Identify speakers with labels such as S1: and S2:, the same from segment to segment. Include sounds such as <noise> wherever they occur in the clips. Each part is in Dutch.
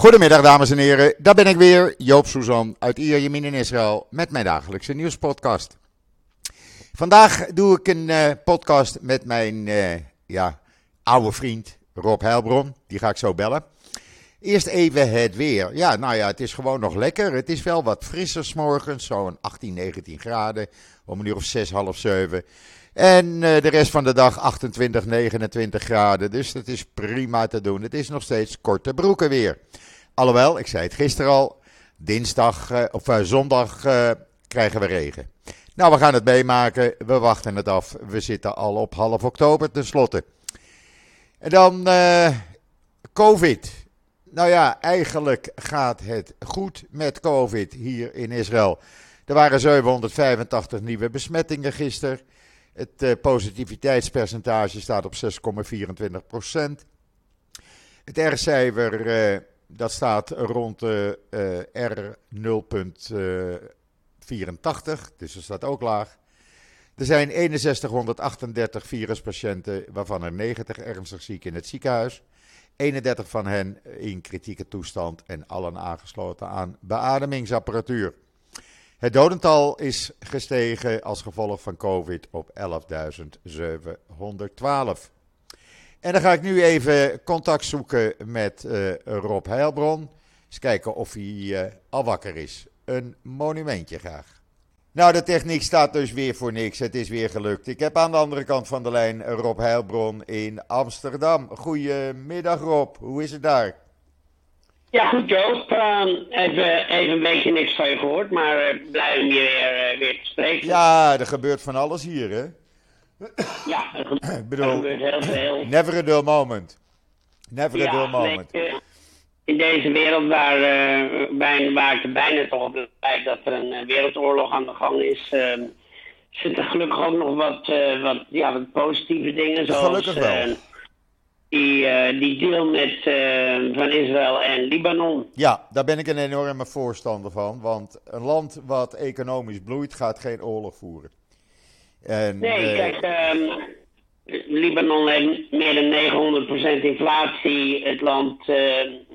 S1: Goedemiddag dames en heren, daar ben ik weer, Joop Suzan uit Ierjemien in Israël met mijn dagelijkse nieuwspodcast. Vandaag doe ik een uh, podcast met mijn uh, ja, oude vriend Rob Heilbron, die ga ik zo bellen. Eerst even het weer. Ja, nou ja, het is gewoon nog lekker. Het is wel wat frisser morgens, zo'n 18, 19 graden, om een uur of 6, half 7. En uh, de rest van de dag 28, 29 graden. Dus dat is prima te doen. Het is nog steeds korte broeken weer. Alhoewel, ik zei het gisteren al, dinsdag uh, of uh, zondag krijgen we regen. Nou, we gaan het meemaken. We wachten het af. We zitten al op half oktober tenslotte. En dan COVID. Nou ja, eigenlijk gaat het goed met COVID hier in Israël. Er waren 785 nieuwe besmettingen gisteren. Het uh, positiviteitspercentage staat op 6,24 procent. Het R-cijfer uh, dat staat rond de uh, R 0,84, dus dat staat ook laag. Er zijn 6138 viruspatiënten, waarvan er 90 ernstig ziek in het ziekenhuis. 31 van hen in kritieke toestand en allen aangesloten aan beademingsapparatuur. Het dodental is gestegen als gevolg van COVID op 11.712. En dan ga ik nu even contact zoeken met uh, Rob Heilbron. Eens kijken of hij uh, al wakker is. Een monumentje graag. Nou, de techniek staat dus weer voor niks. Het is weer gelukt. Ik heb aan de andere kant van de lijn Rob Heilbron in Amsterdam. Goedemiddag Rob, hoe is het daar?
S2: Ja, goed Joop. Uh, even, even een beetje niks van je gehoord, maar uh, blij om je weer, uh, weer te spreken.
S1: Ja, er gebeurt van alles hier, hè?
S2: Ja, er, ge Ik bedoel, er gebeurt heel veel.
S1: Never a dull moment. Never
S2: ja,
S1: a dull moment.
S2: In deze wereld waar, bij, waar ik er bijna toch op blijf dat er een wereldoorlog aan de gang is, ehm, zitten gelukkig ook nog wat, wat, ja, wat positieve dingen. Zoals,
S1: gelukkig wel
S2: die, uh, die deal met, uh, van Israël en Libanon.
S1: Ja, daar ben ik een enorme voorstander van. Want een land wat economisch bloeit, gaat geen oorlog voeren.
S2: En, nee, uh, kijk, um, Libanon heeft meer dan 900% inflatie. Het land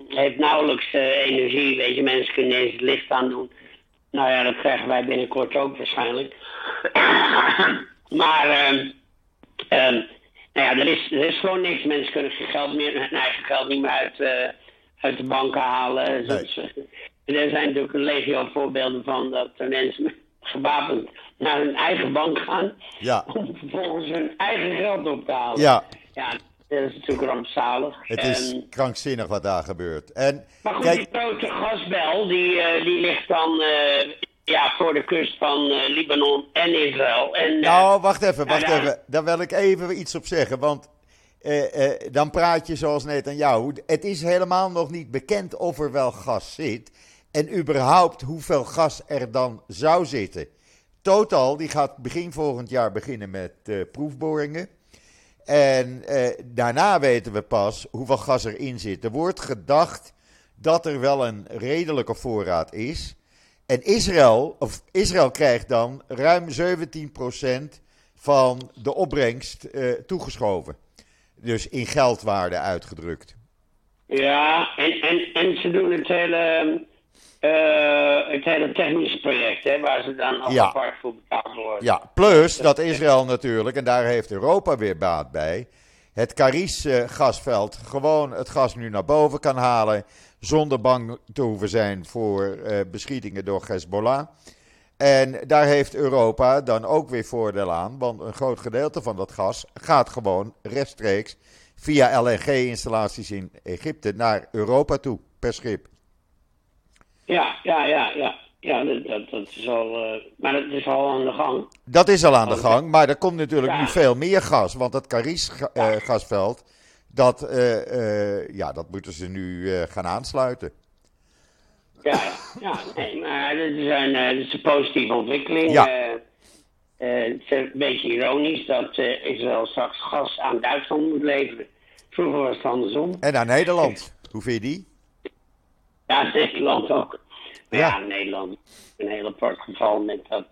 S2: heeft nauwelijks energie. Weet je, mensen kunnen eens het licht aan doen. Nou ja, dat krijgen wij binnenkort ook waarschijnlijk. <coughs> maar... Um, nou ja, er is, er is gewoon niks. Mensen kunnen geen geld meer, hun eigen geld niet meer uit, uh, uit de banken halen. Nee. Er zijn natuurlijk een legio voorbeelden van dat mensen gewapend naar hun eigen bank gaan.
S1: Ja. <laughs>
S2: Om vervolgens hun eigen geld op te halen.
S1: Ja.
S2: Ja, dat is natuurlijk rampzalig.
S1: Het is en, krankzinnig wat daar gebeurt. En,
S2: maar goed,
S1: kijk,
S2: die grote gasbel, die, uh, die ligt dan... Uh, ja, voor de kust van uh, Libanon en Israël. En, uh,
S1: nou, wacht even, wacht daar... even. Daar wil ik even iets op zeggen. Want uh, dan praat je zoals net aan jou. Het is helemaal nog niet bekend of er wel gas zit. En überhaupt hoeveel gas er dan zou zitten. Total, die gaat begin volgend jaar beginnen met proefboringen. En daarna weten we pas hoeveel gas erin zit. Er wordt gedacht dat er wel een redelijke voorraad is. En Israël, of Israël krijgt dan ruim 17% van de opbrengst uh, toegeschoven. Dus in geldwaarde uitgedrukt.
S2: Ja, en, en, en ze doen het hele, uh, het hele technische project, hè, waar ze dan ook ja. apart voor betaald worden.
S1: Ja, plus dat Israël natuurlijk, en daar heeft Europa weer baat bij, het Caris-gasveld gewoon het gas nu naar boven kan halen zonder bang te hoeven zijn voor uh, beschietingen door Hezbollah. En daar heeft Europa dan ook weer voordeel aan, want een groot gedeelte van dat gas gaat gewoon rechtstreeks via LNG-installaties in Egypte naar Europa toe, per schip.
S2: Ja, ja, ja, ja. Ja, dat, dat is al, uh, maar dat is al aan de gang.
S1: Dat is al aan de gang, maar er komt natuurlijk ja. nu veel meer gas, want het Caris-gasveld dat, uh, uh, ja, dat moeten ze nu gaan aansluiten.
S2: Ja, ja nee, maar dat is een, dat is een positieve ontwikkeling.
S1: Ja.
S2: het is een beetje ironisch dat Israël straks gas aan Duitsland moet leveren. Vroeger was het andersom.
S1: En aan Nederland. Hoe vind je die?
S2: Ja, <laughs> Nederland ook. Ja, ja Nederland een heel apart geval met dat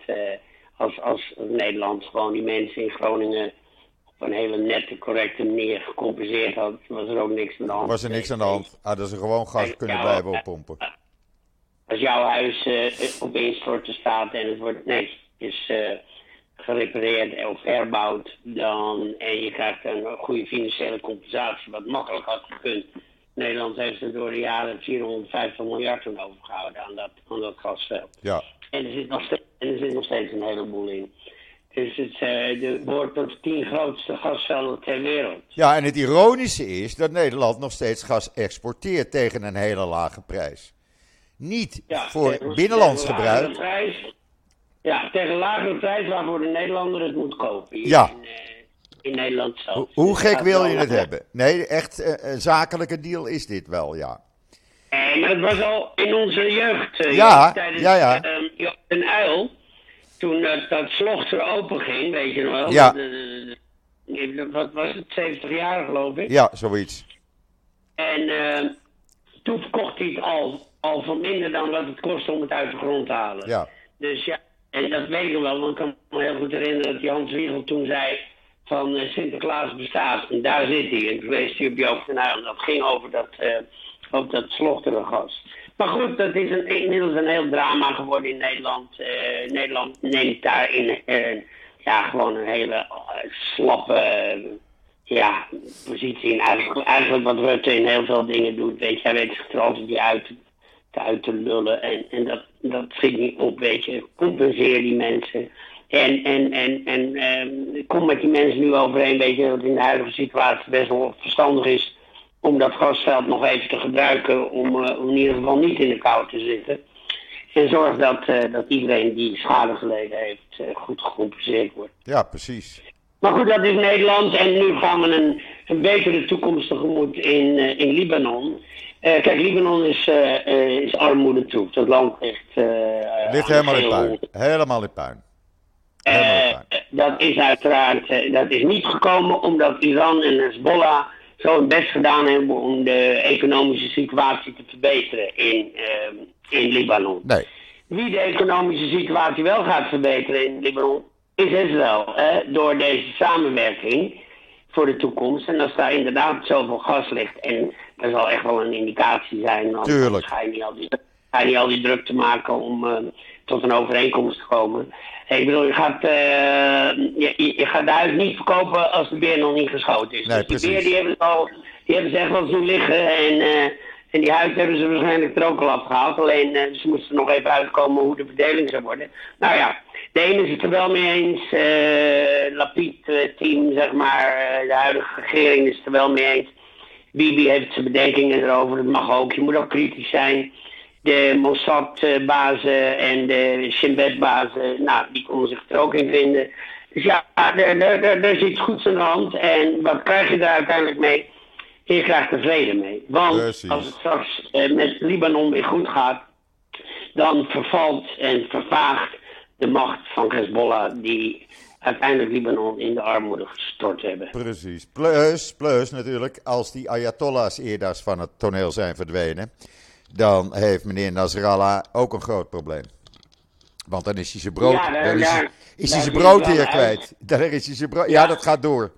S2: als, als Nederland gewoon die mensen in Groningen op een hele nette, correcte manier gecompenseerd had, was er ook niks aan de hand.
S1: Was er niks aan de hand? Hadden ze gewoon gas kunnen blijven oppompen?
S2: Als jouw huis uh, op instorten staat en het wordt netjes uh, gerepareerd of herbouwd, dan, en je krijgt een goede financiële compensatie, wat makkelijk had gekund. Nederland heeft er door de jaren 450 miljard aan overgehouden aan dat, aan dat gasveld.
S1: Ja.
S2: En er zit nog steeds, en er zit nog steeds een heleboel in. Dus het uh, de, behoort tot de tien grootste gasvelden ter wereld.
S1: Ja, en het ironische is dat Nederland nog steeds gas exporteert tegen een hele lage prijs. Niet ja, voor binnenlands gebruik.
S2: Prijs, ja, tegen een lagere prijs waarvoor de Nederlander het moet kopen.
S1: Ja.
S2: Uh, in Nederland zelf.
S1: Hoe, hoe gek wil je het hebben? Nee, echt een zakelijke deal is dit wel, ja.
S2: En het was al in onze jeugd.
S1: ja,
S2: tijdens,
S1: ja, ja.
S2: Joop en Uil toen dat, dat slochter open ging, weet je nog wel.
S1: Ja.
S2: Wat was het, 70 jaar geloof ik.
S1: Ja, zoiets.
S2: En uh, toen verkocht hij het al, al voor minder dan wat het kostte om het uit de grond te halen.
S1: Ja.
S2: Dus ja, en dat weet ik wel, want ik kan me heel goed herinneren dat Jan Zwiegel toen zei van uh, Sinterklaas bestaat. En daar zit hij. En toen wees hij op Joop. Dat ging over dat, uh, over dat. Maar goed, dat is een, inmiddels een heel drama geworden in Nederland. Uh, Nederland neemt daarin uh, ja, gewoon een hele slappe ja, positie in. Eigenlijk, wat Rutte in heel veel dingen doet. Weet je, hij weet zich er altijd die uit, te uit te lullen. En, en dat, dat schiet niet op, weet je. Compenseer die mensen. En, en, en, en um, kom met die mensen nu overeen, weet je, dat in de huidige situatie best wel verstandig is om dat gasveld nog even te gebruiken om, uh, om in ieder geval niet in de kou te zitten. En zorg dat, uh, dat iedereen die schade geleden heeft uh, goed gecompenseerd wordt.
S1: Ja, precies.
S2: Maar goed, dat is Nederland en nu gaan we een, een betere toekomst tegemoet in, in Libanon. kijk, Libanon is, is armoedetroef. Dat land ligt...
S1: ligt helemaal in puin. Helemaal in puin.
S2: In puin. dat is uiteraard dat is niet gekomen omdat Iran en Hezbollah zo het best gedaan hebben om de economische situatie te verbeteren in, uh, in Libanon.
S1: Nee.
S2: Wie de economische situatie wel gaat verbeteren in Libanon is Israël. Hè, door deze samenwerking voor de toekomst. En als daar inderdaad zoveel gas ligt, en dat zal echt wel een indicatie zijn, dan
S1: Tuurlijk.
S2: ga je niet al die, ga je al die druk te maken om uh, tot een overeenkomst te komen. Ik bedoel, je gaat, uh, je, je, gaat de huis niet verkopen als de beer nog niet geschoten is.
S1: Nee,
S2: dus die beer die hebben, al, die hebben ze echt wel zien liggen. En, uh, en die huid hebben ze waarschijnlijk er ook al afgehaald. Alleen ze moesten nog even uitkomen hoe de verdeling zou worden. Nou ja, de ene is het er wel mee eens. Uh, Lapid-team, zeg maar, de huidige regering is het er wel mee eens. Bibi heeft zijn bedenkingen erover. Dat mag ook. Je moet ook kritisch zijn de Mossad-bazen en de Shin Bet-bazen, nou, die konden zich er ook in vinden. Dus ja, er is iets goeds aan de hand. En wat krijg je daar uiteindelijk mee? Je krijgt er vrede mee. Want
S1: Precies.
S2: als het straks eh, met Libanon weer goed gaat, dan vervalt en vervaagt de macht van Hezbollah, die uiteindelijk Libanon in de armoede gestort hebben.
S1: Precies. Plus, plus natuurlijk, als die Ayatollahs eerder van het toneel zijn verdwenen dan heeft meneer Nasrallah ook een groot probleem. Want dan is hij zijn brood,
S2: Ja,
S1: dan is, hij- is hij zijn brood weer kwijt. Daar is hij zijn brood. Ja.
S2: Ja.
S1: dat gaat door.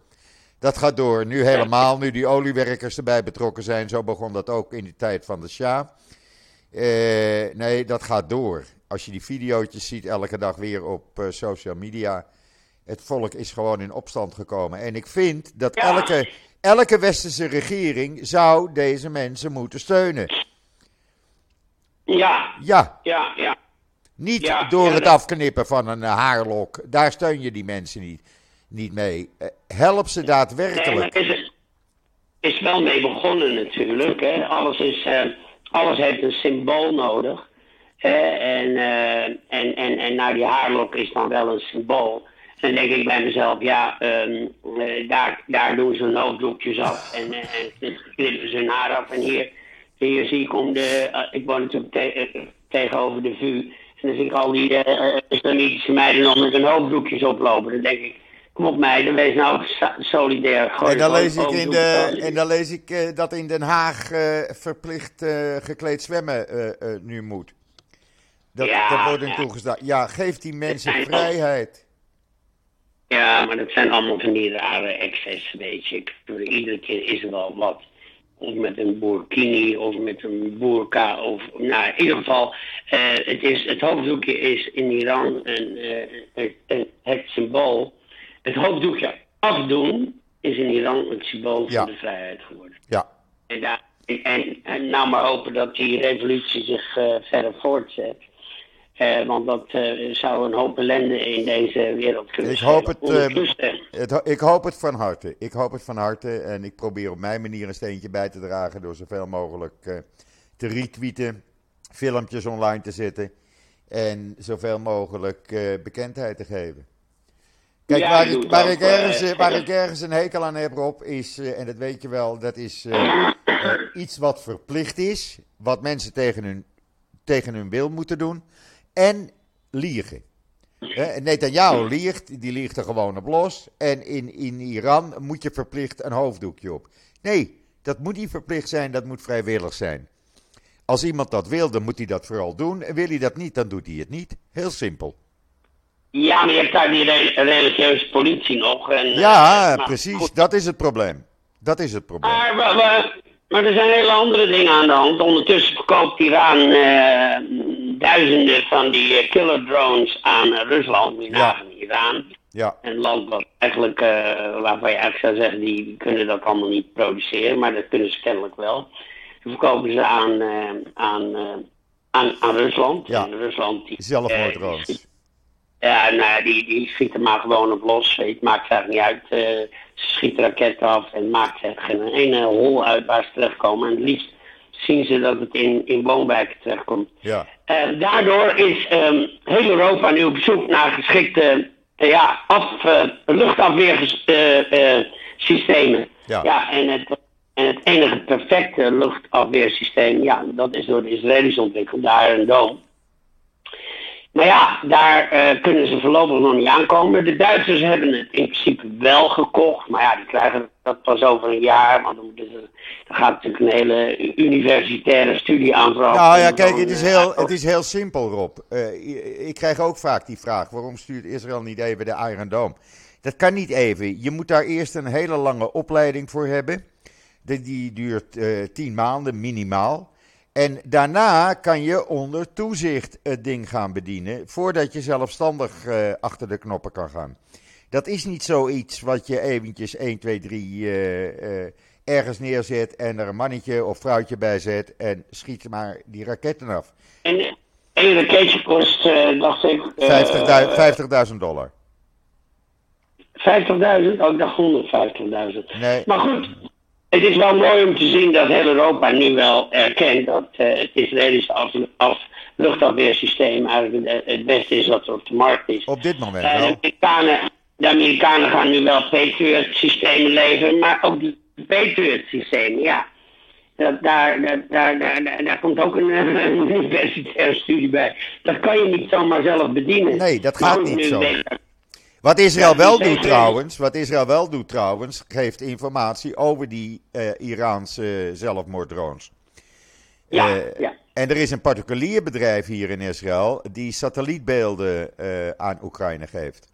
S1: Dat gaat door. Nu helemaal, nu die oliewerkers erbij betrokken zijn. Zo begon dat ook in die tijd van de Shah. Eh, nee, dat gaat door. Als je die video's ziet elke dag weer op eh, social media. Het volk is gewoon in opstand gekomen. En ik vind dat elke, elke westerse regering zou deze mensen moeten steunen.
S2: Ja,
S1: Ja,
S2: ja, ja.
S1: niet
S2: Ja,
S1: door
S2: ja,
S1: het
S2: dat-
S1: afknippen van een eh, haarlok. Daar steun je die mensen niet, niet mee. Eh, help ze
S2: Nee,
S1: daadwerkelijk.
S2: is het is wel mee begonnen natuurlijk. Hè. Alles, is, eh, alles heeft een symbool nodig. en, eh, en, en, en nou, die haarlok is dan wel een symbool. En dan denk ik bij mezelf, ja, ehm, eh, daar, daar doen ze hun hoofddoekjes af en, en knippen ze hun haar af. En hier, hier zie ik om de, eh, ik woon natuurlijk te- eh, tegenover de VU. En dan zie ik al die eh, islamitische meiden nog met hun hoofddoekjes oplopen. Dan denk ik, kom op meiden, wees nou solidair. Gooi
S1: En dan lees ik, in de, en dan lees ik dat in Den Haag eh, verplicht gekleed zwemmen nu moet. Dat,
S2: Ja,
S1: dat wordt
S2: ja.
S1: toegestaan. Ja, geef die mensen vrijheid.
S2: Ja, maar dat zijn allemaal van die rare excessen, weet je. Iedere keer is er wel wat. Of met een burkini, of met een burka, of... Nou, in ieder geval, uh, het, is, het hoofddoekje is in Iran een, uh, een, het symbool... Het hoofddoekje afdoen is in Iran het symbool van de vrijheid geworden.
S1: Ja,
S2: En, daar, en, en nou maar hopen dat die revolutie zich eh, verder voortzet. Eh, want dat eh, zou een hoop ellende in deze wereld kunnen
S1: Ik hoop het, eh, het, ik hoop het van harte. Ik hoop het van harte en ik probeer op mijn manier een steentje bij te dragen door zoveel mogelijk te retweeten, filmpjes online te zetten en zoveel mogelijk bekendheid te geven. Kijk,
S2: Ja,
S1: waar,
S2: ik
S1: waar, ergens, waar ik ergens een hekel aan heb, Rob, is, en dat weet je wel, dat is iets wat verplicht is, wat mensen tegen hun, tegen hun wil moeten doen, en liegen. Netanyahu liegt, die liegt er gewoon op los. En in, in Iran moet je verplicht een hoofddoekje op. Nee, dat moet niet verplicht zijn, dat moet vrijwillig zijn. Als iemand dat wil, dan moet hij dat vooral doen. En wil hij dat niet, dan doet hij het niet. Heel simpel.
S2: Ja, maar je hebt daar die re- religieuze politie nog. En,
S1: Ja,
S2: eh,
S1: precies.
S2: goed.
S1: Dat is het probleem. Dat is het probleem.
S2: Maar, maar, er zijn hele andere dingen aan de hand. Ondertussen verkoopt Iran eh, duizenden van die eh, killer drones aan eh, Rusland. Moet je
S1: Ja.
S2: Iran.
S1: Ja,
S2: Een land wat eigenlijk, waarvan je eigenlijk zou zeggen, die kunnen dat allemaal niet produceren, maar dat kunnen ze kennelijk wel. Die verkopen ze aan, eh, aan, aan, aan Rusland.
S1: Ja.
S2: En Rusland die, die schiet- ja, nou, die, die schiet er maar gewoon op los. Het maakt eigenlijk niet uit. eh, ze schieten raketten af en maakt er geen ene hol uit waar ze terechtkomen. En het liefst zien ze dat het in, in woonwijken terechtkomt.
S1: Ja,
S2: Eh, daardoor is ehm, heel Europa nu op zoek naar geschikte eh, ja, af, luchtafweersystemen.
S1: Ja.
S2: en, het, en het enige perfecte luchtafweersysteem, ja, dat is door de Israëli's ontwikkeld, daar een Dome. Maar ja, daar eh, kunnen ze voorlopig nog niet aankomen. De Duitsers hebben het in principe wel gekocht. Maar ja, die krijgen dat pas over een jaar. Want dan, ze, dan gaat natuurlijk een hele universitaire studie aan vooraf.
S1: Nou ja, kijk, het is
S2: eh,
S1: heel, het is heel simpel, Rob. Eh, ik krijg ook vaak die vraag: waarom stuurt Israël niet even de Iron Dome? Dat kan niet even. Je moet daar eerst een hele lange opleiding voor hebben. Die, die duurt eh, tien maanden minimaal. En daarna kan je onder toezicht het ding gaan bedienen. voordat je zelfstandig eh, achter de knoppen kan gaan. Dat is niet zoiets wat je eventjes 1, 2, 3 eh, eh, ergens neerzet. en er een mannetje of vrouwtje bij zet. en schiet maar die raketten af.
S2: En één raketje kost, eh, dacht ik... eh,
S1: 50.000 50.000 dollar.
S2: 50.000? Oh, ik dacht 150.000.
S1: Nee.
S2: Maar goed, het is wel mooi om te zien dat heel Europa nu wel erkent dat eh, het Israëlische af, af, luchtafweersysteem eigenlijk het, het beste is wat er op de markt is.
S1: Op dit moment
S2: Eh, de,
S1: wel.
S2: Amerikanen, de Amerikanen gaan nu wel Patriot-systemen leveren, maar ook die Patriot-systemen, ja. Dat, daar, daar, daar, daar, daar, komt ook <laughs> een, universitaire studie bij. Dat kan je niet zomaar zelf bedienen.
S1: Nee, dat gaat niet zo. Wat Israël wel doet trouwens, wat Israël wel doet trouwens, geeft informatie over die eh, Iraanse zelfmoorddrones.
S2: Ja,
S1: Eh,
S2: ja.
S1: En er is een particulier bedrijf hier in Israël die satellietbeelden eh, aan Oekraïne geeft.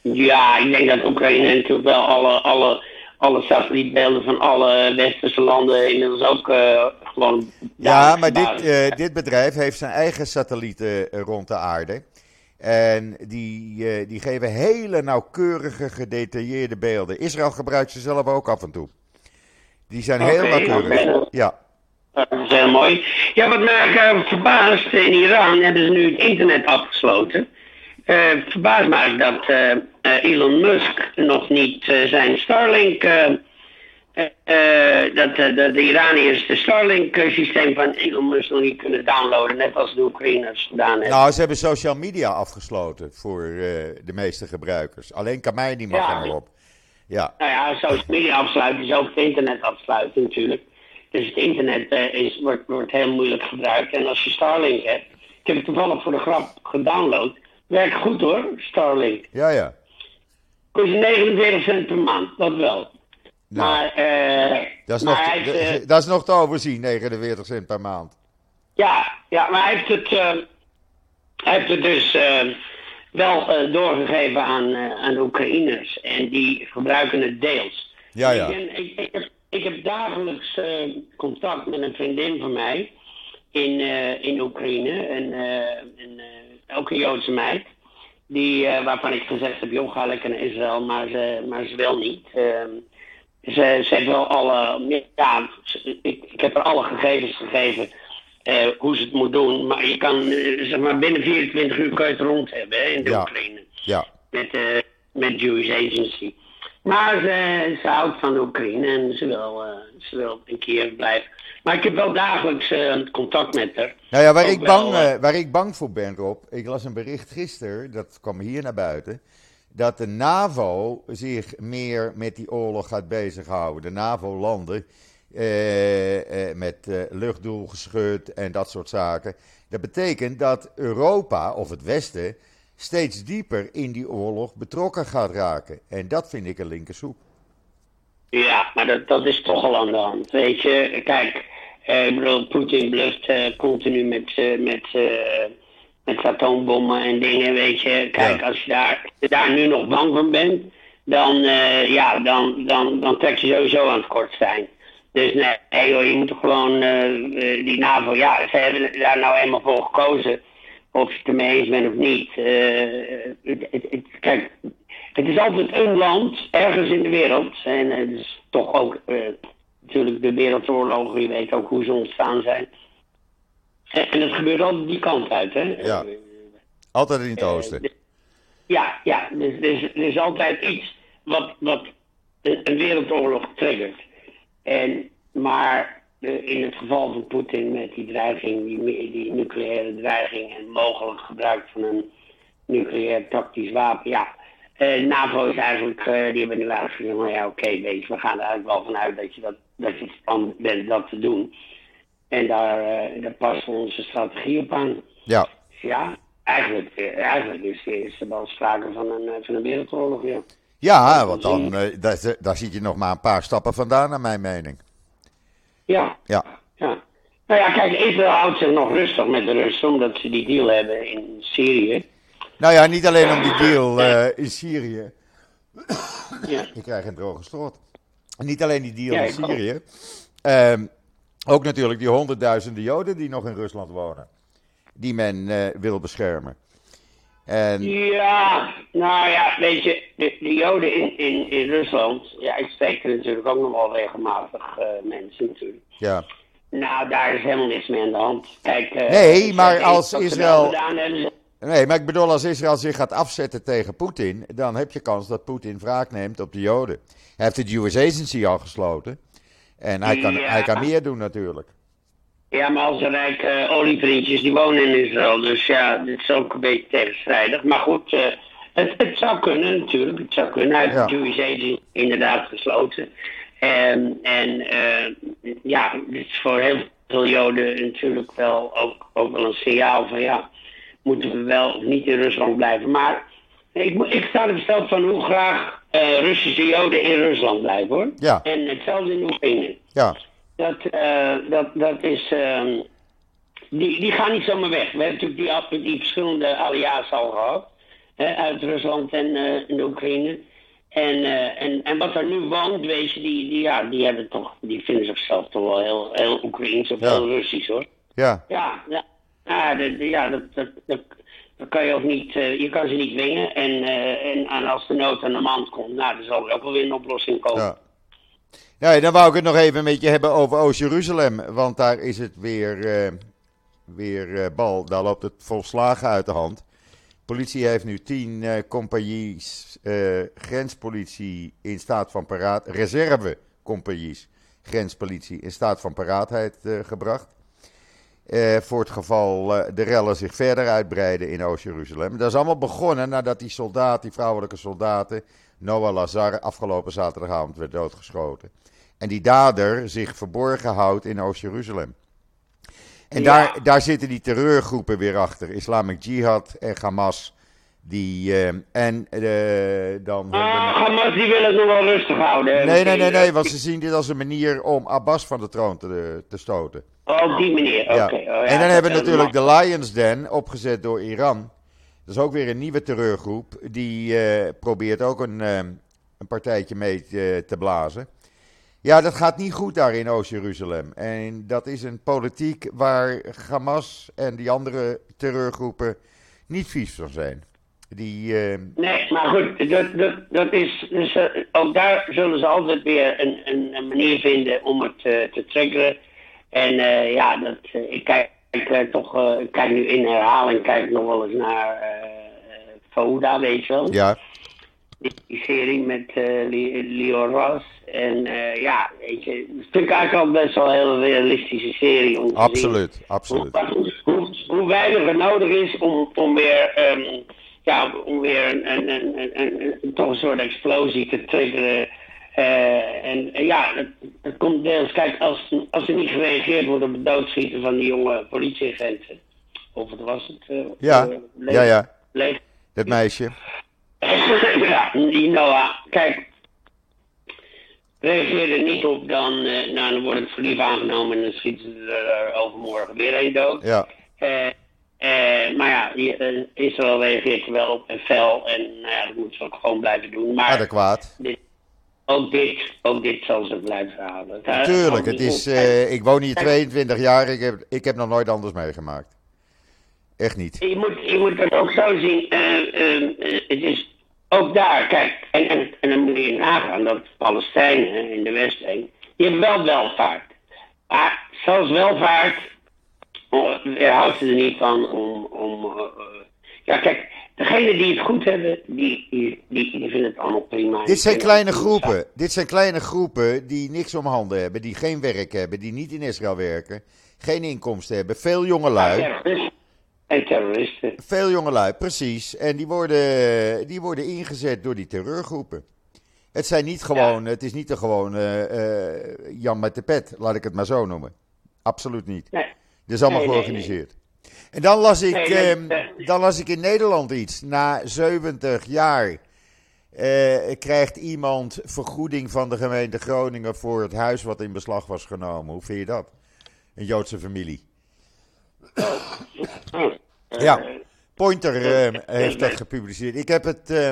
S2: Ja, ik denk dat Oekraïne natuurlijk wel alle, alle, alle satellietbeelden van alle westerse landen inmiddels ook eh, gewoon.
S1: Ja, maar dit, eh, dit bedrijf heeft zijn eigen satellieten eh, rond de aarde. En die, eh, die geven hele nauwkeurige, gedetailleerde beelden. Israël gebruikt ze zelf ook af en toe. Die zijn heel nauwkeurig. Ja.
S2: Dat is heel mooi. Ja, wat mij eh, verbaast, in Iran hebben ze nu het internet afgesloten. Eh verbaast mij dat Elon Musk nog niet zijn Starlink. Eh, eh, dat, eh, dat de Iraniërs de Starlink-systeem van Elon Musk nog niet kunnen downloaden, net als de Oekraïners gedaan hebben.
S1: Nou, ze hebben social media afgesloten voor de meeste gebruikers. Alleen Kamei mag
S2: Ja.
S1: op. Ja,
S2: Nou ja, social media afsluiten is ook het internet afsluiten natuurlijk. Dus het internet is, wordt, wordt heel moeilijk gebruikt. En als je Starlink hebt, ik heb het toevallig voor de grap gedownload. Werkt goed hoor, Starlink.
S1: ja, ja.
S2: Kost je 49 cent per maand, dat wel.
S1: Nou,
S2: maar, eh,
S1: dat, is
S2: maar
S1: nog,
S2: hij heeft, eh,
S1: dat is nog te overzien, 49 cent per maand.
S2: ja, ja, maar hij heeft het, eh, hij heeft het dus wel doorgegeven aan, aan de Oekraïners. En die gebruiken het deels.
S1: Ja, ja.
S2: Ik, ik, ik, heb, ik heb dagelijks contact met een vriendin van mij in, in Oekraïne. En, en ook een Joodse meid. Die, waarvan ik gezegd heb, joh, ga lekker naar Israël, maar ze, maar ze wil niet. Ze, ze heeft wel alle, ja, ik, ik heb er alle gegevens gegeven eh, hoe ze het moet doen. Maar je kan, eh, zeg maar, binnen 24 uur kan je het rond hebben hè, in de Oekraïne.
S1: Ja.
S2: Met, uh, met Jewish Agency. Maar ze, ze houdt van de Oekraïne en ze wil, ze wil een keer blijven. Maar ik heb wel dagelijks contact met haar.
S1: Nou ja, waar ik, bang, waar ik bang voor ben, Rob. Ik las een bericht gisteren, dat kwam hier naar buiten dat de NAVO zich meer met die oorlog gaat bezighouden. De NAVO-landen eh, eh, met eh, luchtdoelgeschut en dat soort zaken. Dat betekent dat Europa of het Westen steeds dieper in die oorlog betrokken gaat raken. En dat vind ik een linkersoep.
S2: Ja, maar dat, dat is toch al aan de hand. Weet je, kijk, eh, Poetin bluft eh, continu met, uh, met met atoombommen en dingen, weet je. Kijk, als je daar, daar nu nog bang van bent, dan, uh, ja, dan, dan, dan trek je sowieso aan het kort zijn. Dus nee, joh, je moet gewoon uh, die NAVO, ja, ze hebben daar nou eenmaal voor gekozen. Of je het ermee eens bent of niet. Uh, het, het, kijk, het is altijd een land, ergens in de wereld. En het is toch ook natuurlijk de wereldoorlogen, je weet ook hoe ze ontstaan zijn. En het gebeurt altijd die kant uit, hè?
S1: Ja. Altijd in het eh, oosten.
S2: Dus- ja, ja. Dus er is, er is altijd iets wat, wat een wereldoorlog triggert. En, maar in het geval van Poetin met die dreiging, die, die nucleaire dreiging en mogelijk gebruik van een nucleair tactisch wapen, ja. Uh, NAVO is eigenlijk, uh, die hebben nu eigenlijk gezegd, nou ja, oké, okay, we gaan er eigenlijk wel vanuit dat je, dat, dat je het plan bent dat te doen. En daar, uh, daar passen we onze strategie op aan.
S1: Ja.
S2: Ja, eigenlijk, eh, eigenlijk is, is er wel sprake van een, eh, van een wereldoorlog, ja.
S1: Ja, want dan, daar, daar zit je nog maar een paar stappen vandaan, naar mijn mening.
S2: Ja.
S1: Ja.
S2: ja. Nou ja, kijk, Israël houdt zich nog rustig met de Russen, omdat ze die deal hebben in Syrië.
S1: Nou ja, niet alleen om die deal in Syrië.
S2: Ja.
S1: Ik krijg een droge strot. Niet alleen die deal in Syrië. Um, ook natuurlijk die honderdduizenden Joden die nog in Rusland wonen. Die men uh, wil beschermen. En...
S2: Ja, nou ja, weet je, de, de Joden in, in, in Rusland, ja, ik spreek er natuurlijk ook nog wel regelmatig uh, mensen natuurlijk.
S1: Ja.
S2: Nou, daar is helemaal niks mee aan de hand. Kijk, uh,
S1: nee, maar als Israël. Nee, maar ik bedoel, als Israël zich gaat afzetten tegen Poetin, dan heb je kans dat Poetin wraak neemt op de Joden. Hij heeft de Jewish Agency al gesloten. En hij kan, hij kan meer doen natuurlijk.
S2: Ja, maar als rijke uh, olievriendjes die wonen in Israël. Dus ja, dit is ook een beetje tegenstrijdig. Maar goed, uh, het, het, zou kunnen natuurlijk. Het zou kunnen. Hij heeft ja. de Jewish Agency inderdaad gesloten. En, en uh, ja, dit is voor heel veel Joden natuurlijk wel ook, ook wel een signaal van ja, moeten we wel of niet in Rusland blijven. Maar ik, ik sta er besteld van hoe graag uh, Russische Joden in Rusland blijven hoor.
S1: Ja.
S2: En hetzelfde in Oekraïne.
S1: Ja.
S2: Dat, uh, dat, dat is. Uh, die, die gaan niet zomaar weg. We hebben natuurlijk die, die verschillende allia's al gehad. Hè, uit Rusland en, uh, en Oekraïne. En, en, en wat er nu woont, weet je, die, die, ja, die, hebben toch, die vinden zichzelf toch wel heel, heel Oekraïens of ja. heel Russisch hoor.
S1: Ja.
S2: Ja, ja. Ja, de, de, ja dat, dat, dat, dan kan je ook niet, uh, je kan ze niet dwingen. En, uh, en, en, als de nood aan de man komt, nou, dan zal er ook wel weer een oplossing komen.
S1: Ja. Ja, dan wou ik het nog even met je hebben over Oost-Jeruzalem. Want daar is het weer, uh, weer bal. Daar loopt het volslagen uit de hand. Politie heeft nu tien compagnies grenspolitie in staat van paraat. Reservecompagnies grenspolitie in staat van paraatheid gebracht. Uh, voor het geval uh, de rellen zich verder uitbreiden in Oost-Jeruzalem. Dat is allemaal begonnen nadat die soldaat, die vrouwelijke soldaten, Noah Lazar, afgelopen zaterdagavond werd doodgeschoten. En die dader zich verborgen houdt in Oost-Jeruzalem. En ja. daar, daar zitten die terreurgroepen weer achter. Islamic Jihad en Hamas. Die, uh, en dan.
S2: Ah, Hamas die willen het nog wel rustig houden.
S1: Nee, nee, nee, nee, want ze zien dit als een manier om Abbas van de troon te, te stoten.
S2: Oh, op die manier, oké.
S1: Ja.
S2: Okay. Oh, ja,
S1: en dan hebben we natuurlijk de Lions Den, opgezet door Iran. Dat is ook weer een nieuwe terreurgroep. Die probeert ook een, een partijtje mee te, te blazen. Ja, dat gaat niet goed daar in Oost-Jeruzalem. En dat is een politiek waar Hamas en die andere terreurgroepen niet vies van zijn. Die, uh...
S2: Nee, maar goed, dat, dat, dat is, dus, ook daar zullen ze altijd weer een, een, een manier vinden om het te triggeren. En ja, dat, ik kijk toch, ik kijk nu in herhaling, kijk nog wel eens naar Fouda, weet je wel.
S1: Ja.
S2: Die, serie met Leo Ross. En ja, weet je, het vind ik eigenlijk al best wel een hele realistische serie. Om
S1: absoluut,
S2: zien.
S1: absoluut.
S2: Hoe, hoe, hoe, weinig er nodig is om, om weer... Um, ja, om weer een, een, een, een, toch een soort explosie te triggeren. Uh, en ja, het, het, komt deels, kijk, als, als er niet gereageerd wordt op het doodschieten van die jonge politieagenten. Of wat was het? Uh,
S1: ja, uh, ja, ja. Dat meisje. <laughs>
S2: ja, die Noah, kijk. Reageer er niet op, dan, nou, dan wordt het verliefd aangenomen en dan schieten ze er overmorgen weer een dood.
S1: Ja.
S2: Uh, maar ja, Israël reageert er wel op en fel. En nou ja, dat moeten ze ook gewoon blijven doen. Maar
S1: Adequaat.
S2: Dit, ook, dit, ook dit zal ze blijven houden.
S1: Tuurlijk, het is, uh, ik woon hier 22 jaar. Ik heb, ik heb nog nooit anders meegemaakt. Echt niet.
S2: Je moet, je moet het ook zo zien. het is ook daar, kijk. En, en, en dan moet je nagaan dat Palestijnen in de Westbank. Je hebt wel welvaart. Maar zelfs welvaart houdt ze er niet van om. om ja, kijk, degenen die het goed hebben, die, die, die, vinden het allemaal prima.
S1: Dit zijn kleine groepen. Dit zijn kleine groepen die niks om handen hebben, die geen werk hebben, die niet in Israël werken, geen inkomsten hebben. Veel jongelui.
S2: Ja, en terroristen.
S1: Veel jongelui, precies. En die worden, die worden ingezet door die terreurgroepen. Het zijn niet gewoon, ja. het is niet de gewone uh, Jan met de pet, laat ik het maar zo noemen. Absoluut niet.
S2: Nee.
S1: Dat is allemaal
S2: Nee, nee,
S1: georganiseerd. En dan las, ik,
S2: Nee,
S1: ehm, dan las ik in Nederland iets. Na 70 jaar eh, krijgt iemand vergoeding van de gemeente Groningen voor het huis wat in beslag was genomen. Hoe vind je dat? Een Joodse familie. Ja, Pointer eh,
S2: dat-
S1: heeft dat gepubliceerd. Ik heb het eh,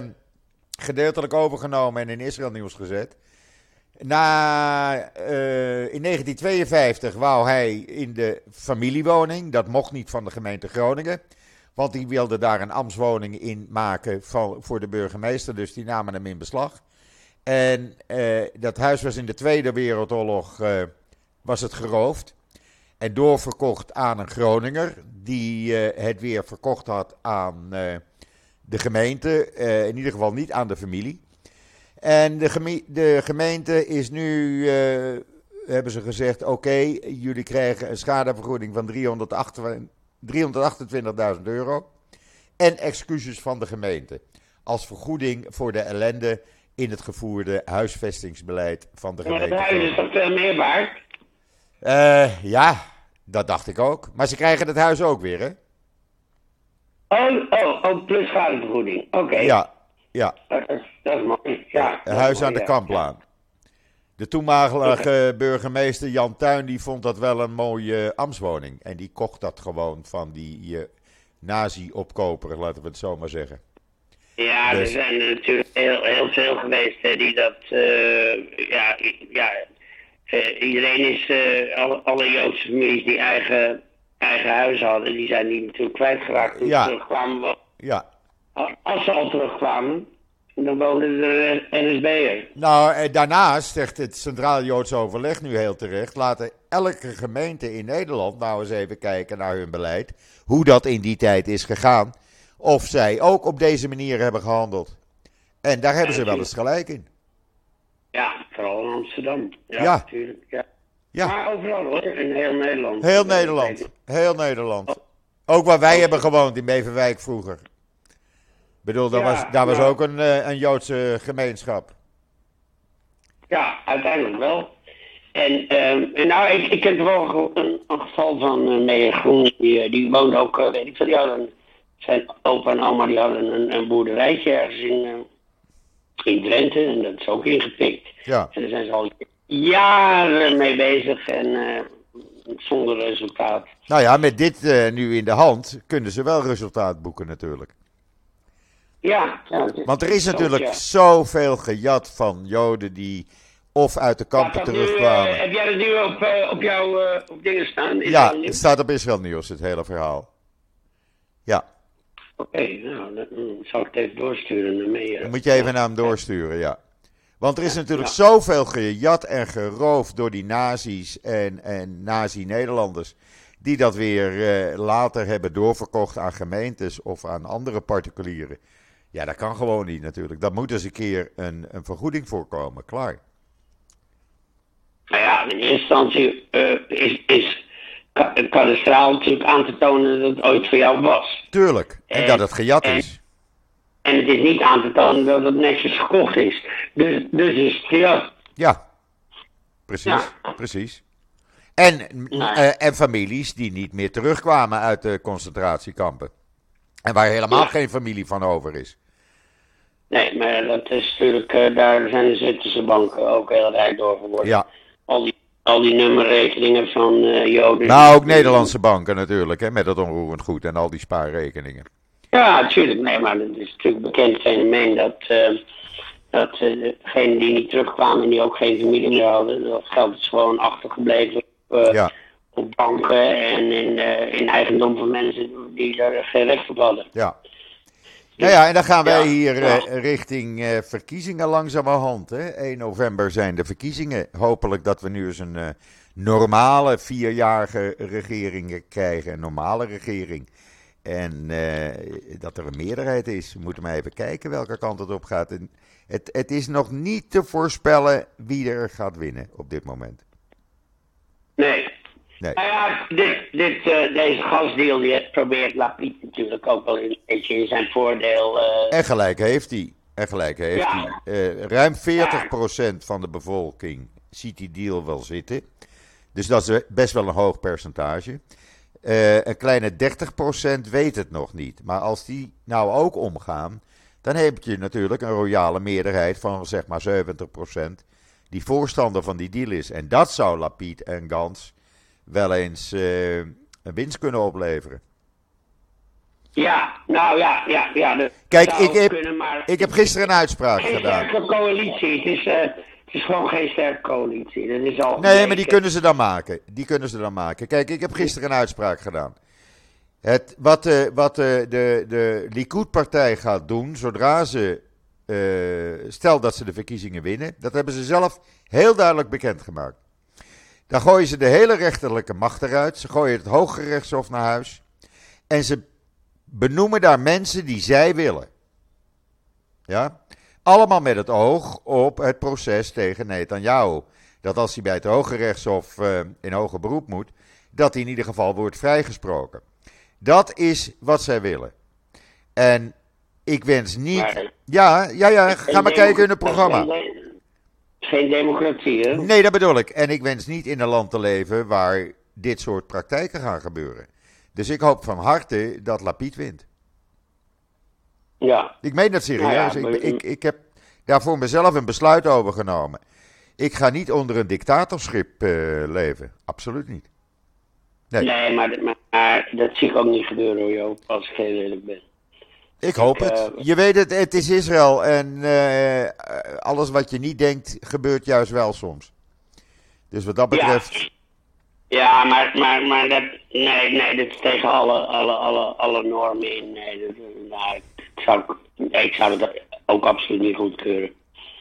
S1: gedeeltelijk overgenomen en in Israël nieuws gezet. Na, eh, in 1952 wou hij in de familiewoning. Dat mocht niet van de gemeente Groningen. Want die wilde daar een ambtswoning in maken voor de burgemeester. Dus die namen hem in beslag. En eh, dat huis was in de Tweede Wereldoorlog eh, was het geroofd. En doorverkocht aan een Groninger. Die het weer verkocht had aan de gemeente. in ieder geval niet aan de familie. En de, geme- de gemeente is nu, eh, hebben ze gezegd, oké, jullie krijgen een schadevergoeding van 328 328.000 euro. En excuses van de gemeente. Als vergoeding voor de ellende in het gevoerde huisvestingsbeleid van de
S2: Maar het
S1: gemeente.
S2: huis is toch veel meer waard?
S1: Eh, ja, dat dacht ik ook. Maar ze krijgen het huis ook weer, hè?
S2: Oh, oh, oh plus schadevergoeding. Oké.
S1: Ja, ja.
S2: Dat, is, dat is mooi. Ja,
S1: huis
S2: mooi,
S1: aan de. Kamplaan. De toenmalige burgemeester Jan Tuin die vond dat wel een mooie ambtswoning. En die kocht dat gewoon van die eh, nazi-opkoper, laten we het zo maar zeggen.
S2: Ja, er
S1: Dus-
S2: zijn er natuurlijk heel, heel veel geweest hè, die dat. eh, ja, ja eh, iedereen is. eh, alle, alle Joodse families die eigen, eigen huis hadden, die zijn die natuurlijk kwijtgeraakt toen
S1: Ja.
S2: terugkwamen.
S1: Ja.
S2: Als ze al terugkwamen, dan woonden er eh, NSB'er.
S1: Nou, eh, daarnaast zegt het Centraal Joods Overleg nu heel terecht. Laten elke gemeente in Nederland nou eens even kijken naar hun beleid. Hoe dat in die tijd is gegaan. Of zij ook op deze manier hebben gehandeld. En daar hebben ze wel eens gelijk in.
S2: Ja, vooral in Amsterdam. Ja,
S1: Ja.
S2: natuurlijk. Ja.
S1: Ja.
S2: Maar overal hoor, in heel Nederland.
S1: Heel Nederland. Heel Nederland. Ook waar wij hebben gewoond in Beverwijk vroeger. Ik bedoel, daar
S2: Ja,
S1: was, daar was ook een, eh, een Joodse gemeenschap.
S2: Ja, uiteindelijk wel. En, en nou, ik, ik ken wel een, een, geval van uh, Meijer Groen. Die, eh, die woonde ook, eh, weet ik veel, die hadden, zijn opa en oma die hadden een, een boerderijtje ergens in, eh, in Drenthe. En dat is ook ingepikt.
S1: Ja.
S2: En daar zijn ze al jaren mee bezig en eh, zonder resultaat.
S1: Nou ja, met dit eh, nu in de hand kunnen ze wel resultaat boeken natuurlijk.
S2: Ja, ja
S1: Want er is natuurlijk zoveel gejat van Joden die of uit de kampen terugkwamen.
S2: Nu, heb jij het nu op, op jouw op dingen staan?
S1: ja, het staat op Israël Nieuws, het hele verhaal. Ja.
S2: Oké, nou, dan zal ik het even doorsturen naar mij.
S1: Dan moet je even naar hem doorsturen, ja. Want er is natuurlijk zoveel gejat en geroofd door die nazi's en, en nazi-Nederlanders. Die dat weer uh, later hebben doorverkocht aan gemeentes of aan andere particulieren. Ja, dat kan gewoon niet natuurlijk. Daar moet eens een keer een, een vergoeding voor komen, klaar.
S2: Nou ja, in eerste instantie uh, is, is kadastraal natuurlijk aan te tonen dat het ooit voor jou was.
S1: Tuurlijk, en, dat het gejat is.
S2: En het is niet aan te tonen dat het netjes gekocht is. Dus, dus is het gejat.
S1: Ja, precies, precies. En, uh, en families die niet meer terugkwamen uit de concentratiekampen. En waar helemaal geen familie van over is.
S2: Nee, maar dat is natuurlijk, uh, daar zijn de Zwitserse banken ook heel rijk door geworden.
S1: Ja.
S2: Al die al die nummerrekeningen van uh, Joden.
S1: Nou, ook Nederlandse banken natuurlijk, hè, met dat onroerend goed en al die spaarrekeningen.
S2: Ja, natuurlijk. Nee, maar het is natuurlijk een bekend fenomeen dat, uh, dat degenen die niet terugkwamen en die ook geen familie meer hadden, dat geld is gewoon achtergebleven
S1: ja.
S2: Op banken en in, in eigendom van mensen die daar geen recht op hadden.
S1: Ja. Nou ja, en dan gaan wij hier uh, richting uh, verkiezingen langzamerhand. Hè? 1 november zijn de verkiezingen. Hopelijk dat we nu eens een uh, normale vierjarige regering krijgen. Een normale regering. En dat er een meerderheid is. We moeten maar even kijken welke kant het op gaat. En het, het is nog niet te voorspellen wie er gaat winnen op dit moment.
S2: Nee, Nee. Nou ja, dit, dit, uh, deze gasdeal die probeert Lapiet natuurlijk ook wel een beetje in zijn voordeel. Uh...
S1: En gelijk heeft hij. En gelijk heeft hij. Uh, ruim 40% ja. van de bevolking ziet die deal wel zitten. Dus dat is best wel een hoog percentage. een kleine 30% weet het nog niet. Maar als die nou ook omgaan, dan heb je natuurlijk een royale meerderheid van zeg maar 70% die voorstander van die deal is. En dat zou Lapiet en Gans wel eens uh, een winst kunnen opleveren.
S2: Ja, nou ja, ja, ja.
S1: Kijk, ik heb, ik heb gisteren een uitspraak
S2: geen
S1: gedaan.
S2: Geen sterke coalitie. Het is, uh, het is gewoon geen sterke coalitie. Dat is al
S1: nee, maar die kunnen ze dan maken. Die kunnen ze dan maken. Kijk, ik heb gisteren een uitspraak gedaan. Het, wat uh, wat uh, de, de Likud-partij gaat doen, zodra ze. stel dat ze de verkiezingen winnen, dat hebben ze zelf heel duidelijk bekendgemaakt. Dan gooien ze de hele rechterlijke macht eruit. Ze gooien het Hoge Rechtshof naar huis. En ze benoemen daar mensen die zij willen. Ja? Allemaal met het oog op het proces tegen Netanyahu. Dat als hij bij het Hoge Rechtshof uh, in hoger beroep moet, dat hij in ieder geval wordt vrijgesproken. Dat is wat zij willen. En ik wens niet. Ja, ja, ja, ga maar kijken in het programma
S2: geen democratie, hè?
S1: Nee, dat bedoel ik. En ik wens niet in een land te leven waar dit soort praktijken gaan gebeuren. Dus ik hoop van harte dat Lapid wint.
S2: Ja.
S1: Ik meen dat serieus. Nou ik, ik, ik heb daar voor mezelf een besluit over genomen. Ik ga niet onder een dictatorschip uh, leven. Absoluut niet.
S2: Nee, nee maar, maar, dat zie ik ook niet gebeuren hoor, Joop, als ik heel eerlijk ben.
S1: Ik hoop het. Eh, je weet het, het is Israël en uh, alles wat je niet denkt gebeurt juist wel soms. Dus wat dat betreft.
S2: Ja, ja maar, maar, maar dat, nee, nee, dat is tegen alle, alle, alle, alle normen in. Nee, dat, nou, ik, zou, ik zou dat ook absoluut niet goedkeuren.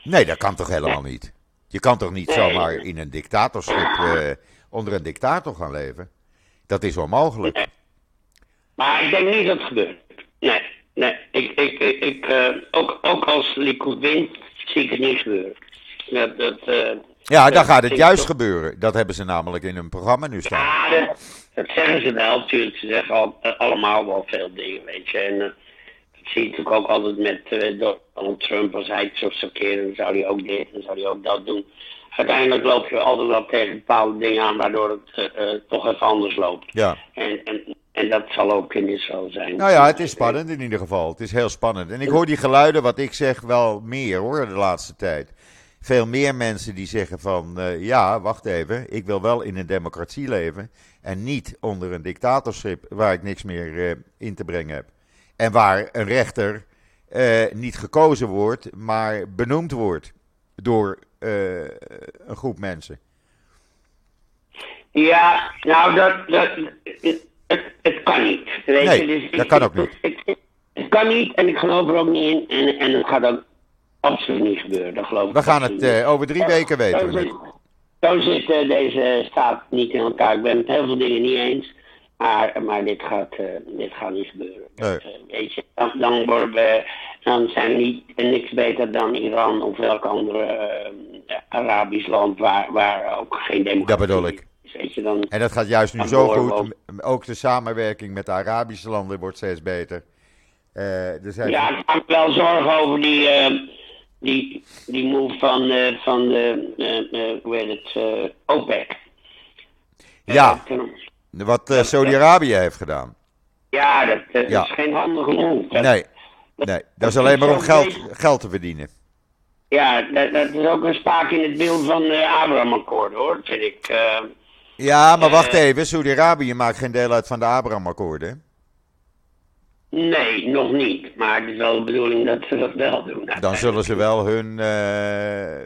S1: Nee, dat kan toch helemaal niet? Je kan toch niet zomaar in een dictatorschip uh, onder een dictator gaan leven? Dat is onmogelijk.
S2: Nee. Maar ik denk niet dat het gebeurt. Nee. Nee, ik, ik, ik, uh, ook, ook als Likud wint, zie ik het niet gebeuren. Dat, dat, uh,
S1: ja, dan gaat het juist gebeuren. Dat hebben ze namelijk in hun programma nu staan.
S2: Ja, dat, dat zeggen ze wel natuurlijk. Ze zeggen al, uh, allemaal wel veel dingen, weet je. En dat zie je natuurlijk ook altijd met Donald Trump. Als hij het zo zou dan zou hij ook dit en zou hij ook dat doen. Uiteindelijk loop je altijd wel tegen bepaalde dingen aan, waardoor het toch even anders loopt.
S1: Ja.
S2: En, en en dat zal ook in Israël zijn.
S1: Nou ja, het is spannend in ieder geval. Het is heel spannend. En ik hoor die geluiden, wat ik zeg, wel meer hoor, de laatste tijd. Veel meer mensen die zeggen van, uh, ja, wacht even, ik wil wel in een democratie leven. En niet onder een dictatorschip waar ik niks meer uh, in te brengen heb. En waar een rechter niet gekozen wordt, maar benoemd wordt door een groep mensen.
S2: Ja, nou, dat, dat, het, het kan niet.
S1: Weet nee, je? Dus dat kan ook niet.
S2: Het, het, kan niet en ik geloof er ook niet in. En, en het gaat ook absoluut niet gebeuren. Dat geloof
S1: We gaan het uh, over drie weken weten. Zo
S2: zit, zo zit uh, deze staat niet in elkaar. Ik ben het heel veel dingen niet eens. Maar, maar dit, gaat, uh, dit gaat niet gebeuren. Nee. weet je, dan, dan, worden we, dan zijn we niet niks beter dan Iran of welk andere Arabisch land waar, waar ook geen democratie
S1: Dat bedoel ik. Weet je, dan, en dat gaat juist nu zo goed. Ook de samenwerking met de Arabische landen wordt steeds beter.
S2: Uh, er zijn... Ja, ik maak wel zorgen over die, uh, die, die move van, uh, van de, hoe heet het, OPEC.
S1: Ja, wat Saudi-Arabië heeft gedaan.
S2: Ja, dat, dat ja. is geen handige move.
S1: nee, nee, dat is alleen maar om geld, geld te verdienen.
S2: Ja, dat, dat, is ook een spaak in het beeld van de Abraham-akkoord, hoor, vind ik.
S1: Ja, maar wacht even, Saudi-Arabië maakt geen deel uit van de Abraham-akkoorden.
S2: Nee, nog niet. Maar het is wel de bedoeling dat ze dat wel doen.
S1: Dan zullen ze wel hun. Uh...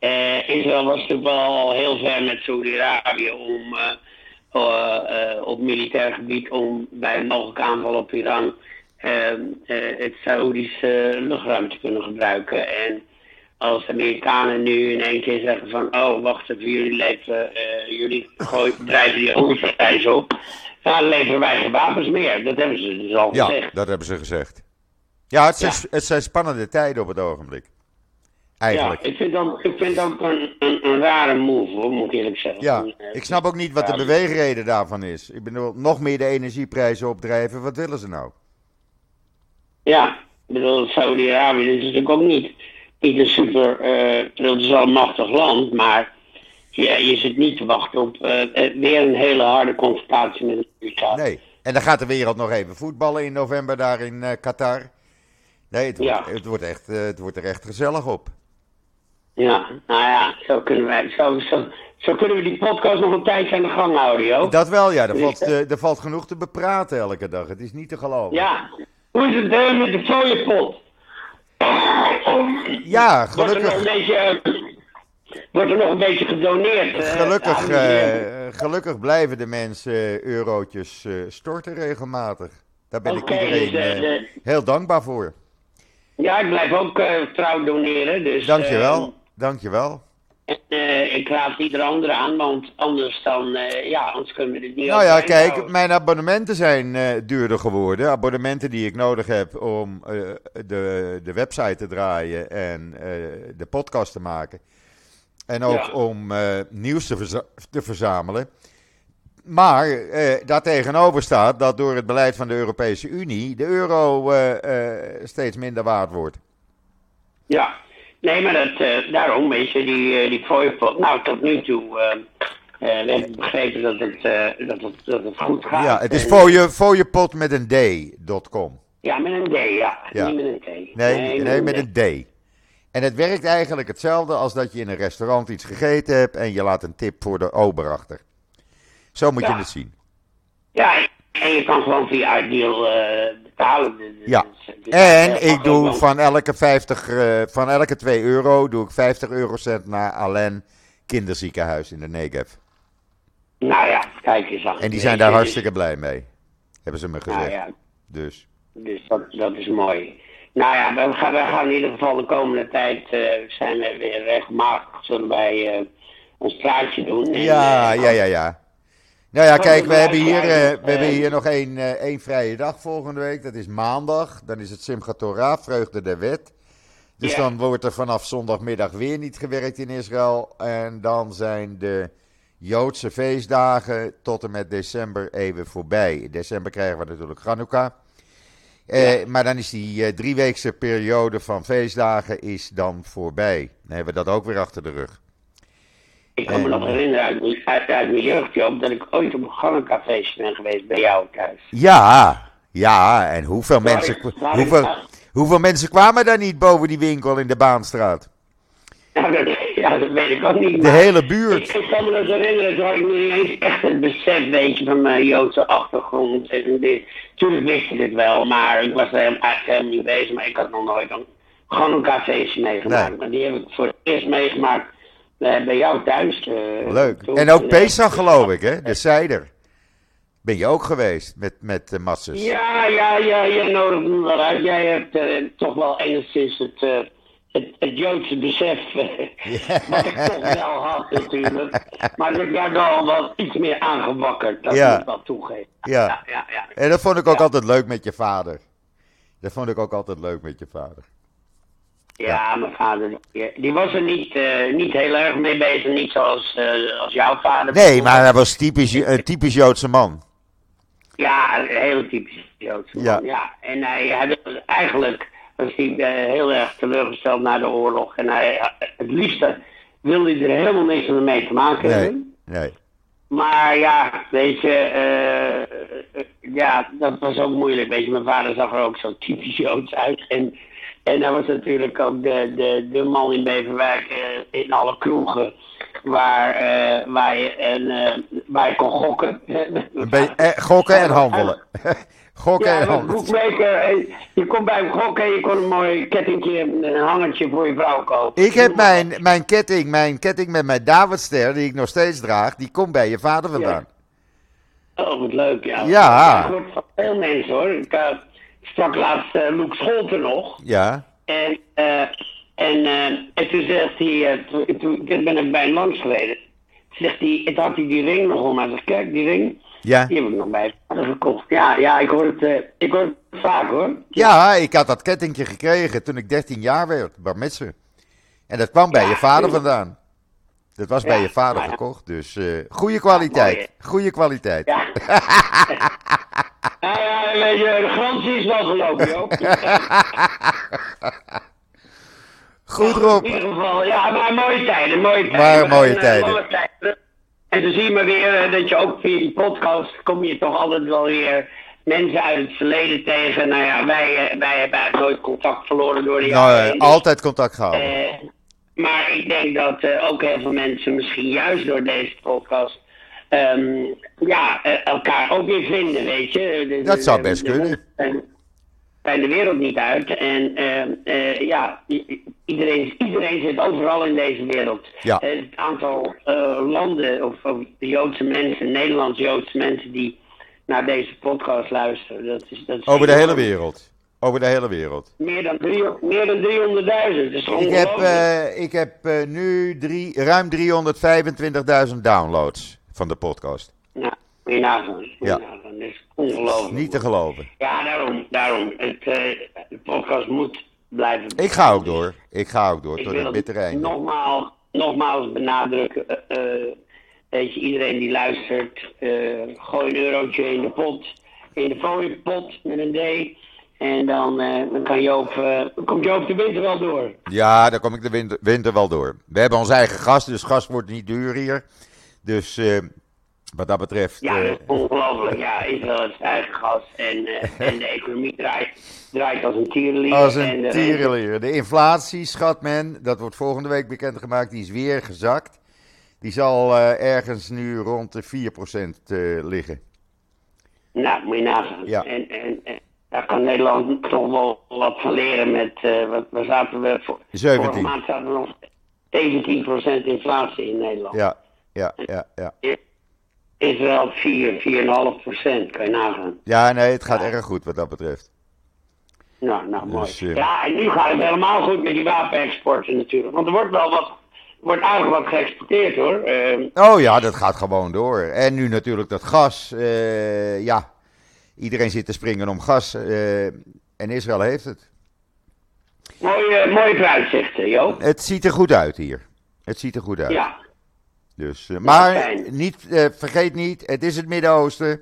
S2: Uh, Israël was natuurlijk wel heel ver met Saudi-Arabië om uh, op militair gebied om bij een mogelijke aanval op Iran het Saoedische luchtruim te kunnen gebruiken. En als de Amerikanen nu in één keer zeggen van oh wacht even, jullie leven, jullie gooien, drijven die olieprijs op. Nou, leveren wij geen wapens meer. Dat hebben ze dus al gezegd.
S1: Ja, dat hebben ze gezegd. Ja, het zijn, het zijn spannende tijden op het ogenblik. Eigenlijk.
S2: Ja, ik vind dat, ik vind dat een, een, een rare move, hoor, moet ik eerlijk zeggen.
S1: Ja, ik snap ook niet wat de beweegreden daarvan is. Ik bedoel, nog meer de energieprijzen opdrijven, wat willen ze nou?
S2: Ja, ik bedoel, Saudi-Arabië is natuurlijk ook niet, niet een super, uh, het is wel een machtig land, maar ja, je zit niet te wachten op uh, weer een hele harde confrontatie met de USA.
S1: Nee, en dan gaat de wereld nog even voetballen in november daar in uh, Qatar. Nee, het wordt, het, wordt echt, uh, het wordt er echt gezellig op.
S2: Ja, nou ja, zo kunnen, wij, zo, zo, zo kunnen we die podcast nog een tijdje aan de gang houden, joh.
S1: Dat wel, ja. Er, dus, valt, er valt genoeg te bepraten elke dag. Het is niet te geloven.
S2: Ja. Hoe is het met de fooiepot?
S1: Ja, gelukkig.
S2: Wordt er nog een beetje, wordt er nog een beetje gedoneerd.
S1: Eh, gelukkig, uh, gelukkig blijven de mensen eurotjes storten regelmatig. Daar ben okay, ik iedereen dus, heel dankbaar voor.
S2: Ja, ik blijf ook trouw doneren. Dus,
S1: dankjewel, dankjewel.
S2: En ik raad ieder andere aan, want anders dan, ja, anders kunnen we dit niet
S1: Nou ja, kijk, mijn abonnementen zijn duurder geworden. Abonnementen die ik nodig heb om de, de website te draaien en de podcast te maken. En ook om nieuws te, te, verzamelen. Maar daartegenover staat dat door het beleid van de Europese Unie de euro steeds minder waard wordt.
S2: Ja, nee, maar dat, daarom weet je, die, die fooiepot. Nou, tot nu toe we hebben begrepen dat het, dat, het, dat het goed gaat.
S1: Ja, het is fooiepot met een d.com.
S2: Ja, met een D, ja. ja. Niet met een T.
S1: Nee, nee, nee met een D. En het werkt eigenlijk hetzelfde als dat je in een restaurant iets gegeten hebt en je laat een tip voor de ober achter. Zo moet je het zien.
S2: Ja, en je kan gewoon via Ideal uh, betalen.
S1: ja, en ik doe van elke, 50, uh, van elke 2 euro doe ik 50 eurocent naar Allen Kinderziekenhuis in de Negev.
S2: Nou ja, kijk eens aan.
S1: En die zijn daar hartstikke blij mee, hebben ze me gezegd. Nou ja. Dus,
S2: dus dat, dat is mooi. Nou ja, we gaan, we gaan in ieder geval de komende tijd uh, zijn we weer regelmatig zullen wij ons praatje doen.
S1: ja, ja, ja, ja. Nou ja, kijk, we hebben hier, uh, we hebben hier nog één, één vrije dag volgende week. Dat is maandag. Dan is het Simchat Torah, Vreugde der Wet. Dus dan wordt er vanaf zondagmiddag weer niet gewerkt in Israël. En dan zijn de Joodse feestdagen tot en met december even voorbij. In december krijgen we natuurlijk Hanukkah. Eh, maar dan is die uh, drieweekse periode van feestdagen is dan voorbij. Dan hebben we dat ook weer achter de rug.
S2: Ik kan me nog herinneren uit, uit, uit mijn jeugdjob dat ik ooit op een gangencafeestje ben geweest bij jou thuis.
S1: Ja, ja, en hoeveel, mensen, hoeveel, hoeveel mensen kwamen daar niet boven die winkel in de Baanstraat?
S2: Ja, dat, ja, dat weet ik ook niet.
S1: De hele buurt.
S2: Ik, kan me dat herinneren, toen had ik nog niet eens echt het besef, weet je, van mijn Joodse achtergrond. En dit. Toen wist ik het wel, maar ik was er eigenlijk helemaal niet bezig. Maar ik had nog nooit een, gewoon een cafeetje meegemaakt.
S1: Nee.
S2: Maar die heb ik voor het eerst meegemaakt eh, bij jou thuis. eh,
S1: Leuk.
S2: toen.
S1: En ook Pesach geloof ik, hè? De Zijder. Ben je ook geweest met, met Matses?
S2: Ja, ja, ja, jij nodigt me wel uit. Jij hebt eh, toch wel enigszins het, eh, het, het Joodse besef, <laughs> wat ik toch wel had natuurlijk. Maar dat werd al wel iets meer aangewakkerd, dat
S1: Ja.
S2: moet ik wel toegeven.
S1: Ja.
S2: ja.
S1: En dat vond ik ook altijd leuk met je vader. Dat vond ik ook altijd leuk met je vader.
S2: Ja, mijn vader, die, die was er niet, eh, niet heel erg mee bezig. Niet zoals eh, als jouw vader.
S1: Nee, maar hij was typisch, een typisch Joodse man.
S2: Ja, een heel typisch Joodse man.
S1: Ja.
S2: Ja. En hij, hij wilde- eigenlijk was hij eh, heel erg teleurgesteld na de oorlog. En hij, het liefste wilde hij er helemaal niks mee te maken
S1: Nee,
S2: hebben.
S1: nee.
S2: Maar ja, weet je, eh, eh, ja, dat was ook moeilijk. Weet je, mijn vader zag er ook zo typisch Joods uit. En, en hij was natuurlijk ook de, de, de man in Beverwijk eh, in alle kroegen waar, eh, waar, je, en, eh, waar je kon gokken.
S1: Eh, gokken en handelen. <laughs> gokken
S2: Ja,
S1: en
S2: dat
S1: handelen.
S2: boekmaker. Je kon bij hem gokken en je kon een mooi kettingje, een hangertje voor je vrouw kopen.
S1: Ik heb mijn, mijn ketting, mijn ketting met mijn Davidster, die ik nog steeds draag, die komt bij je vader vandaan.
S2: Oh, wat leuk, ja.
S1: Ja.
S2: Ik van veel mensen hoor. Ik sprak laatst uh, Luc Scholten nog.
S1: Ja,
S2: En, eh, en, eh, en toen zegt hij, eh, toen, toen toen ben ik bij hem langs geweest. Zegt hij, het had hij die ring nog om. Hij zegt, kijk, die ring,
S1: ja.
S2: die heb ik nog bij gekocht. Ja, ja, ik hoor het, eh, ik hoor het vaak hoor.
S1: Ja, ik had dat kettingje gekregen toen ik 13 jaar werd, bar mitzvah. En dat kwam bij
S2: Ja,
S1: je vader vandaan. Dat was bij je vader gekocht, dus eh goede kwaliteit. Goede kwaliteit.
S2: Ja. <laughs> ja, weet je, de garantie is wel gelopen, Joop. <laughs>
S1: Goed
S2: In
S1: Rob.
S2: ieder geval, ja, maar mooie tijden, mooie tijden.
S1: Maar mooie tijden.
S2: En dan zie je maar weer eh, dat je ook via die podcast kom je toch altijd wel weer mensen uit het verleden tegen. Nou ja, wij, eh, wij hebben eigenlijk nooit contact verloren door de
S1: Nou,
S2: jaren. heen.
S1: altijd contact gehouden.
S2: Eh, maar ik denk dat ook heel veel mensen misschien juist door deze podcast ehm, ja, eh, elkaar ook weer vinden, weet je. De-
S1: Dat zou best
S2: de-
S1: kunnen.
S2: en- de wereld niet uit. En ehm, eh, ja, iedereen, iedereen zit overal in deze wereld.
S1: Ja.
S2: Eh, het aantal landen of, of de Joodse mensen, Nederlandse Joodse mensen die naar deze podcast luisteren. Dat is, dat is
S1: Over de hele wereld. Over de hele wereld.
S2: Meer dan, drie, meer dan 300.000. Dat is
S1: Ik heb, ik heb nu drie, ruim 325.000 downloads van de podcast.
S2: Ja,
S1: Ja.
S2: Dat is ongelooflijk.
S1: Niet te geloven.
S2: Ja, daarom. daarom. Het, eh, de podcast moet blijven.
S1: Ik ga ook door. Ik ga ook door
S2: Ik
S1: tot
S2: wil
S1: het bittere einde.
S2: nogmaals, nogmaals benadrukken. eh, eh, weet je, iedereen die luistert, eh, gooi een eurotje in de pot. In de fooiepot met een D. En dan, eh, dan kan Joop, eh, dan komt Joop de winter wel door.
S1: Ja, daar kom ik de winter, winter wel door. We hebben ons eigen gas, dus gas wordt niet duur hier. Dus eh, wat dat betreft.
S2: Ja,
S1: eh,
S2: dat is ongelooflijk. Ja, Israël zijn eigen gas. En, eh, <laughs> en de economie draait, draait als een tierenlier.
S1: als
S2: en
S1: een
S2: de
S1: tierenlier. De inflatie, schat men, dat wordt volgende week bekendgemaakt, die is weer gezakt. Die zal ergens nu rond de 4% eh, liggen.
S2: Nou, moet je nagaan.
S1: Ja.
S2: En, en, en daar kan Nederland toch wel wat van leren met, eh wat, waar zaten we voor?
S1: 17.
S2: Vorige maand zaten we nog 17% inflatie in Nederland.
S1: Ja, ja, ja, ja.
S2: Israël 4, 4,5% kan je nagaan.
S1: Ja, nee, het gaat
S2: Ja.
S1: erg goed wat dat betreft.
S2: Nou, nou mooi.
S1: Dus, eh,
S2: Ja, en nu gaat het helemaal goed met die wapenexporten natuurlijk. Want er wordt wel wat, wordt aardig wat geëxporteerd hoor. Eh,
S1: Oh ja, dat gaat gewoon door. En nu natuurlijk dat gas. eh, ja, iedereen zit te springen om gas. eh, en Israël heeft het.
S2: mooie, mooie vooruitzichten, Joop.
S1: Het ziet er goed uit hier. Het ziet er goed uit.
S2: Ja.
S1: Dus, eh, maar
S2: fijn.
S1: niet, eh, vergeet niet, het is het Midden-Oosten.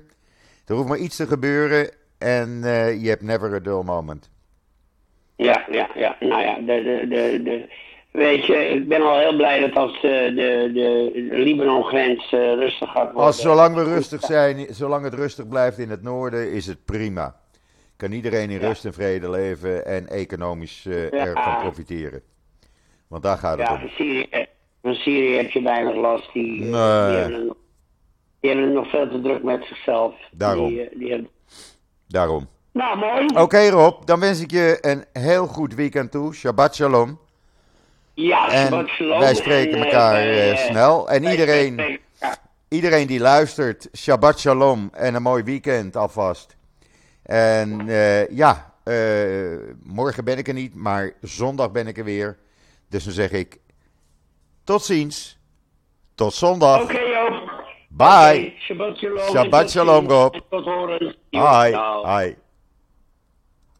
S1: Er hoeft maar iets te gebeuren. En eh, je hebt never a dull moment.
S2: Ja, ja, ja. Nou ja, de, de, de, de, weet je, ik ben al heel blij dat als de, de, de Libanon-grens rustig gaat worden.
S1: Als zolang we rustig zijn, zolang het rustig blijft in het noorden, is het prima. Kan iedereen in
S2: Ja.
S1: rust en vrede leven en economisch
S2: Ja.
S1: ervan profiteren. Want daar gaat het
S2: Ja,
S1: om.
S2: Syrië, Van Syrië heb je weinig last. Die,
S1: Nee.
S2: die, hebben, het, die hebben het nog veel te druk met zichzelf.
S1: Daarom.
S2: Die, eh, die hebben...
S1: Daarom.
S2: Nou, mooi.
S1: Oké Rob, dan wens ik je een heel goed weekend toe. Shabbat shalom.
S2: Ja,
S1: En
S2: Shabbat shalom.
S1: wij spreken
S2: En, eh,
S1: elkaar eh,
S2: eh,
S1: snel. En iedereen, iedereen die luistert, Shabbat shalom en een mooi weekend alvast. En eh, ja, eh, morgen ben ik er niet, maar zondag ben ik er weer. Dus dan zeg ik tot ziens. Tot zondag.
S2: Oké, Joop.
S1: Bye.
S2: Shabbat shalom.
S1: Shabbat shalom. Rob.
S2: En Tot horen.
S1: Hi.
S2: Ciao.
S1: Hi.